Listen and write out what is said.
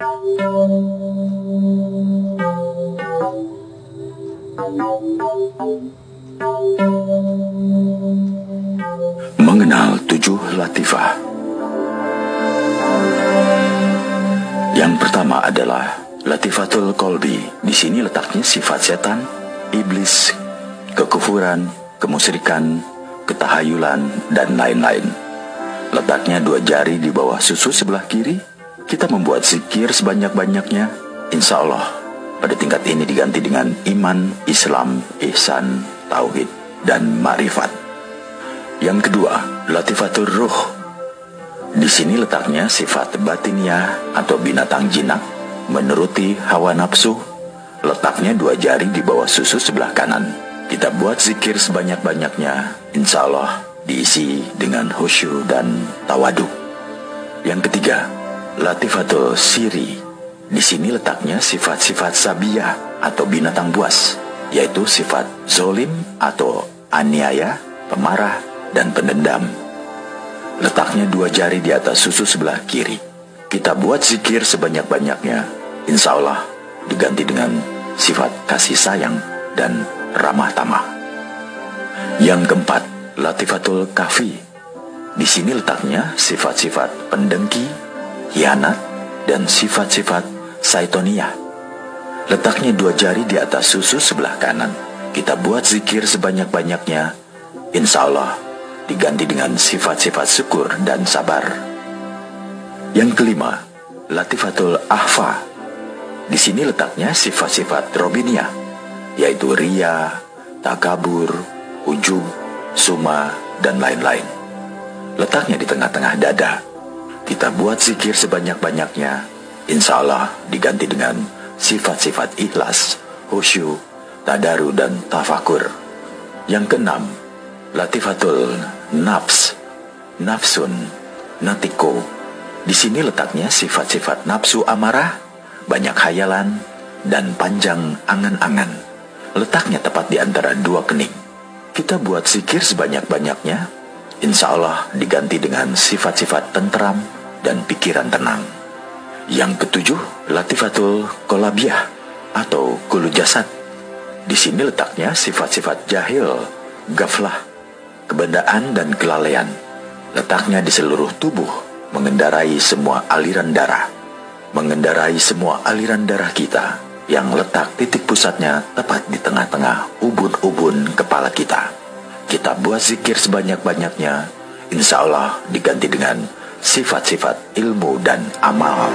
Mengenal tujuh latifah. Yang pertama adalah Latifatul Kolbi. Di sini letaknya sifat setan, iblis, kekufuran, kemusyrikan, ketahayulan, dan lain-lain. Letaknya dua jari di bawah susu sebelah kiri Kita membuat zikir sebanyak-banyaknya Insya Allah pada tingkat ini diganti dengan iman, Islam, ihsan, tauhid, dan marifat. Yang kedua, latifatul ruh. Di sini letaknya sifat batiniah atau binatang jinak, menuruti hawa nafsu. Letaknya dua jari di bawah susu sebelah kanan. Kita buat zikir sebanyak-banyaknya, insya Allah diisi dengan khusyuk dan tawadu. Yang ketiga, latifatul siri di sini letaknya sifat-sifat sabiah atau binatang buas, yaitu sifat zolim atau aniaya, pemarah, dan pendendam. Letaknya dua jari di atas susu sebelah kiri. Kita buat zikir sebanyak-banyaknya, insya Allah diganti dengan sifat kasih sayang dan ramah tamah. Yang keempat, latifatul kafi. Di sini letaknya sifat-sifat pendengki, hianat, dan sifat-sifat Saitonia. Letaknya dua jari di atas susu sebelah kanan. Kita buat zikir sebanyak-banyaknya. Insya Allah diganti dengan sifat-sifat syukur dan sabar. Yang kelima, Latifatul Ahfa. Di sini letaknya sifat-sifat Robinia, yaitu ria, takabur, ujub, suma, dan lain-lain. Letaknya di tengah-tengah dada. Kita buat zikir sebanyak-banyaknya insya Allah diganti dengan sifat-sifat ikhlas, khusyuk, tadaru, dan tafakur. Yang keenam, latifatul nafs, nafsun, natiko. Di sini letaknya sifat-sifat nafsu amarah, banyak hayalan, dan panjang angan-angan. Letaknya tepat di antara dua kening. Kita buat zikir sebanyak-banyaknya, insya Allah diganti dengan sifat-sifat tentram dan pikiran tenang. Yang ketujuh, latifatul kolabiah atau kulu jasad. Di sini letaknya sifat-sifat jahil, gaflah, kebendaan dan kelalaian. Letaknya di seluruh tubuh, mengendarai semua aliran darah. Mengendarai semua aliran darah kita yang letak titik pusatnya tepat di tengah-tengah ubun-ubun kepala kita. Kita buat zikir sebanyak-banyaknya, insya Allah diganti dengan sifat-sifat ilmu dan amal.